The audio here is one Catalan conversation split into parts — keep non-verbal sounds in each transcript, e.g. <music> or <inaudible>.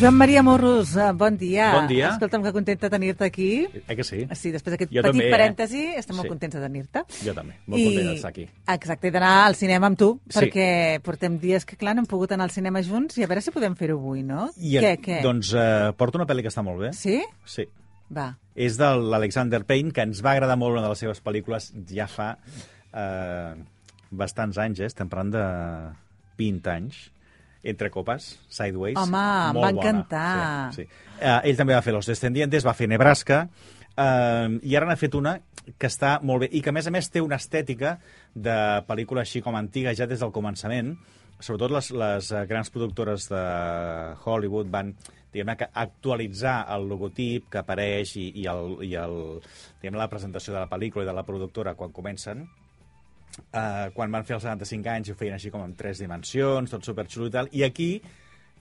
Joan Maria Morros, eh, bon dia. Bon dia. Escolta'm, que contenta tenir-te aquí. Eh que sí? Sí, després d'aquest petit també, eh? parèntesi, estem molt Sí. contents de tenir-te. Jo també, molt content d'estar aquí. Exacte, i d'anar al cinema amb tu, Sí. perquè portem dies que, clar, no hem pogut anar al cinema junts, i a veure si podem fer-ho avui, no? I, què, què? Doncs eh, porto una pel·li que està molt bé. Sí? Sí. Va. És de l'Alexander Payne, que ens va agradar molt una de les seves pel·lícules ja fa eh, bastants anys, eh? estem parlant de 20 anys. Entre copes, Sideways. Home, em va bona. encantar. Sí, sí. Eh, ell també va fer Los Descendientes, va fer Nebraska, eh, i ara n'ha fet una que està molt bé, i que a més a més té una estètica de pel·lícula així com antiga ja des del començament, sobretot les, les eh, grans productores de Hollywood van diguem que actualitzar el logotip que apareix i, i, el, i el, diguem la presentació de la pel·lícula i de la productora quan comencen, Uh, quan van fer els 75 anys ho feien així com en tres dimensions, tot superxulo i tal, i aquí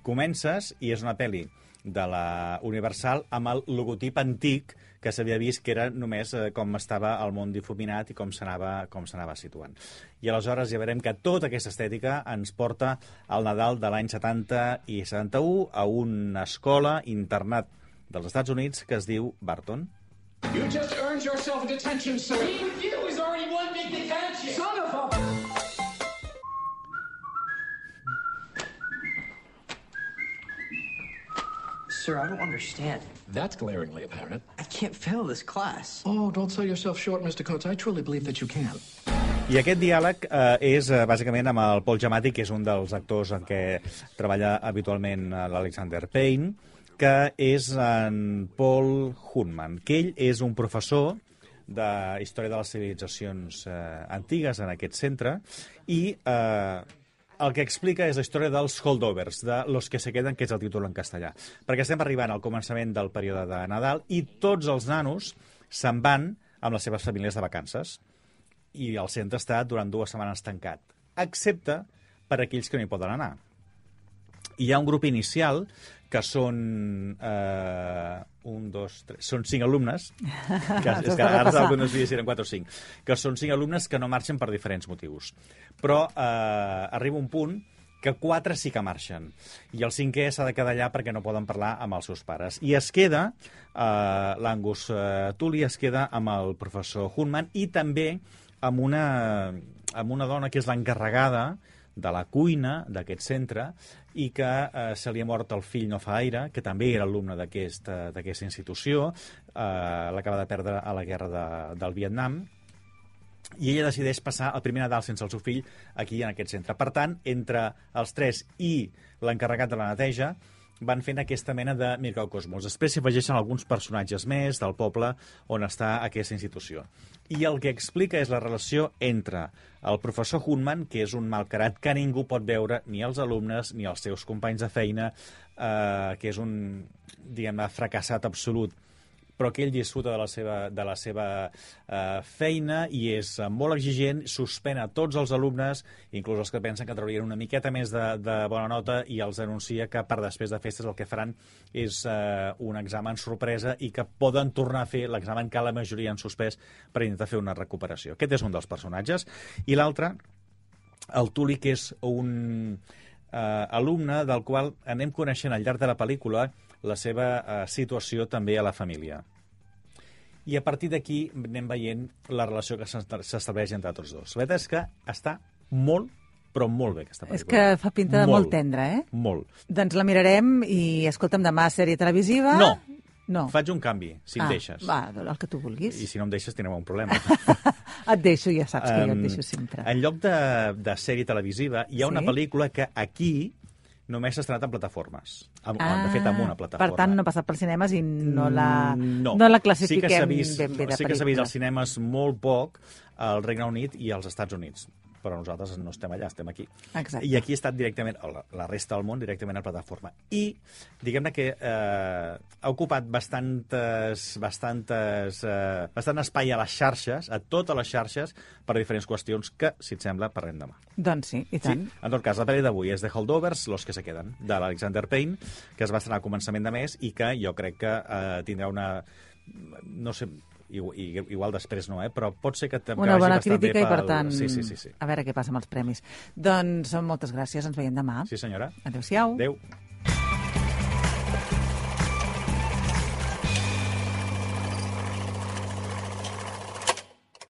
comences i és una pel·li de la Universal amb el logotip antic que s'havia vist que era només eh, com estava el món difuminat i com s'anava com s'anava situant. I aleshores ja veurem que tota aquesta estètica ens porta al Nadal de l'any 70 i 71 a una escola internat dels Estats Units que es diu Barton. You just earned yourself a detention, sir. One big detention. Son of a... Sir, I don't understand. That's glaringly apparent. I can't fail this class. Oh, don't sell yourself short, Mr. Coates. I truly believe that you can. I aquest diàleg eh, és eh, bàsicament amb el Paul Giamatti, que és un dels actors en què treballa habitualment eh, l'Alexander Payne, que és en Paul Hunman, que ell és un professor de història de les civilitzacions eh, antigues en aquest centre i eh, el que explica és la història dels holdovers, de los que se queden, que és el títol en castellà. Perquè estem arribant al començament del període de Nadal i tots els nanos se'n van amb les seves famílies de vacances i el centre està durant dues setmanes tancat, excepte per aquells que no hi poden anar. Hi ha un grup inicial que són eh, un, dos, tres, són cinc alumnes, <laughs> que, és que ara no sabia si eren quatre o cinc, que són cinc alumnes que no marxen per diferents motius. Però eh, arriba un punt que quatre sí que marxen, i el cinquè s'ha de quedar allà perquè no poden parlar amb els seus pares. I es queda, eh, l'Angus eh, Tully es queda amb el professor Hunman i també amb una, amb una dona que és l'encarregada de la cuina d'aquest centre i que eh, se li ha mort el fill no fa aire, que també era alumne d'aquesta institució, eh, l'acaba de perdre a la guerra de, del Vietnam, i ella decideix passar el primer Nadal sense el seu fill aquí en aquest centre. Per tant, entre els tres i l'encarregat de la neteja, van fent aquesta mena de microcosmos. Després s'hi afegeixen alguns personatges més del poble on està aquesta institució. I el que explica és la relació entre el professor Hunman, que és un malcarat que ningú pot veure, ni els alumnes, ni els seus companys de feina, eh, que és un, diguem-ne, fracassat absolut, però que ell disfruta de la seva, de la seva eh, feina i és eh, molt exigent, suspèn a tots els alumnes, inclús els que pensen que traurien una miqueta més de, de bona nota i els anuncia que per després de festes el que faran és eh, un examen sorpresa i que poden tornar a fer l'examen que la majoria han suspès per intentar fer una recuperació. Aquest és un dels personatges. I l'altre, el Tuli, que és un eh, alumne del qual anem coneixent al llarg de la pel·lícula la seva eh, situació també a la família. I a partir d'aquí anem veient la relació que s'estableix entre tots dos. La veritat és que està molt, però molt bé, aquesta pel·lícula. És que fa pinta de molt tendra, eh? Molt. Doncs la mirarem i, escolta'm, demà sèrie televisiva... No. No. Faig un canvi, si ah, em deixes. Va, el que tu vulguis. I si no em deixes tindrem un problema. <laughs> et deixo, ja saps que jo et deixo sempre. En lloc de, de sèrie televisiva, hi ha una Sí? pel·lícula que aquí només s'ha estrenat en plataformes. Amb, Ah, de fet, amb una plataforma. Per tant, no ha passat pels cinemes i no la, Mm, no. no la sí que classifiquem vist, ben bé de Sí que s'ha vist als cinemes molt poc al Regne Unit i als Estats Units però nosaltres no estem allà, estem aquí. Exacte. I aquí ha estat directament, la, la resta del món, directament a plataforma. I, diguem-ne que eh, ha ocupat bastantes, bastantes, eh, bastant espai a les xarxes, a totes les xarxes, per diferents qüestions que, si et sembla, parlem demà. Doncs sí, i tant. Sí, en tot cas, la pel·li d'avui és The Holdovers, Los que se queden, de l'Alexander Payne, que es va estrenar a començament de mes i que jo crec que eh, tindrà una... No sé, igual, igual després no, eh? però pot ser que també Una bona crítica i, per pel- tant, Sí, sí, sí, sí. a veure què passa amb els premis. Doncs moltes gràcies, ens veiem demà. Sí, senyora. Adéu-siau. Adéu.